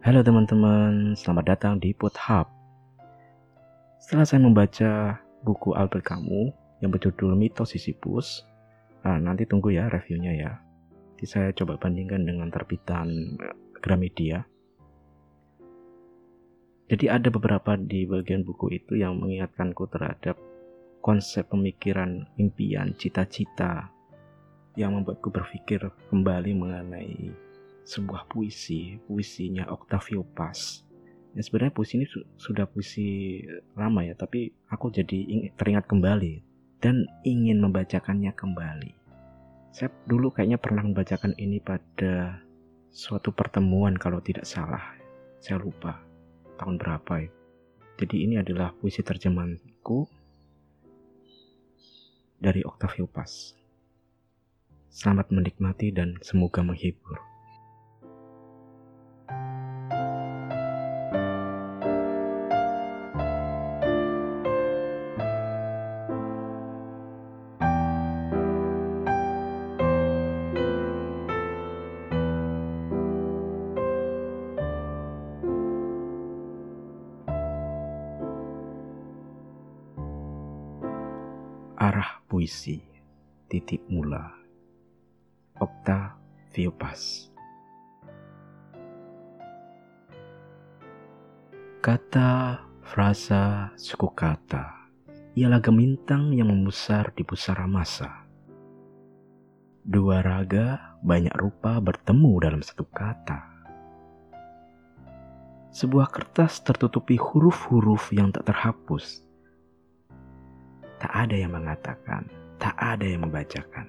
Halo teman-teman, selamat datang di Put Hub. Setelah saya membaca buku Albert Camus yang berjudul Mitos Sisyphus, nah, nanti tunggu ya reviewnya ya. Nanti saya coba bandingkan dengan terbitan eh, Gramedia. Jadi ada beberapa di bagian buku itu yang mengingatkanku terhadap konsep pemikiran, impian, cita-cita yang membuatku berpikir kembali mengenai sebuah puisi, puisinya Octavio Paz. Ya sebenarnya puisi ini su sudah puisi lama ya, tapi aku jadi teringat kembali dan ingin membacakannya kembali. Saya dulu kayaknya pernah membacakan ini pada suatu pertemuan kalau tidak salah. Saya lupa tahun berapa ya. Jadi ini adalah puisi terjemahanku dari Octavio Paz. Selamat menikmati dan semoga menghibur. Arah puisi Titik mula. Okta Viopas. Kata, frasa, suku kata Ialah gemintang yang membesar di pusara masa. Dua raga banyak rupa bertemu dalam satu kata. Sebuah kertas tertutupi huruf-huruf yang tak terhapus Tak ada yang mengatakan, tak ada yang membacakan.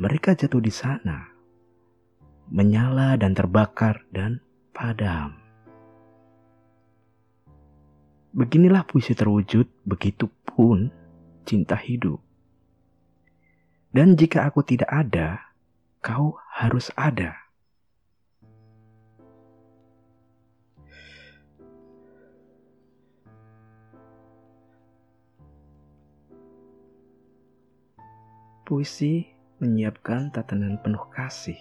Mereka jatuh di sana, menyala dan terbakar dan padam. Beginilah puisi terwujud, begitupun cinta hidup. Dan jika aku tidak ada, kau harus ada. Puisi menyiapkan tatanan penuh kasih.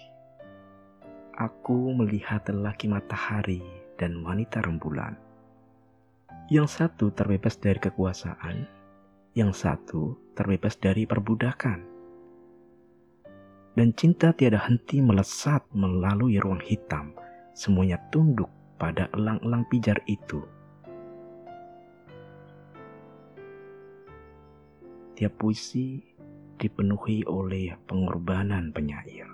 Aku melihat lelaki matahari dan wanita rembulan. Yang satu terbebas dari kekuasaan, yang satu terbebas dari perbudakan. Dan cinta tiada henti melesat melalui ruang hitam, semuanya tunduk pada elang-elang pijar itu. Tiap puisi dipenuhi oleh pengorbanan penyair.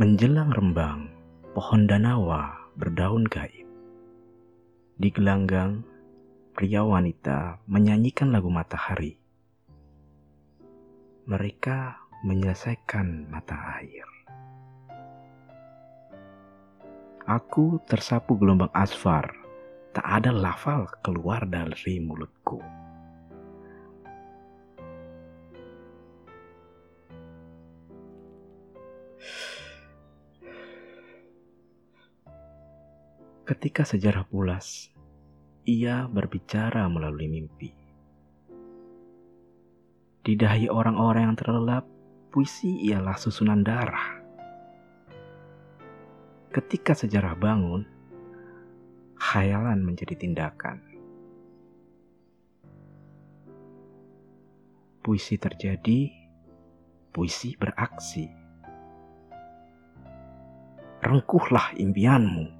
Menjelang rembang, pohon danawa berdaun gaib. Di gelanggang, pria wanita menyanyikan lagu matahari. Mereka menyelesaikan mata air. Aku tersapu gelombang asfar. Tak ada lafal keluar dari mulutku. Ketika sejarah pulas, ia berbicara melalui mimpi. Di dahi orang-orang yang terlelap, puisi ialah susunan darah ketika sejarah bangun, khayalan menjadi tindakan. Puisi terjadi, puisi beraksi. Rengkuhlah impianmu.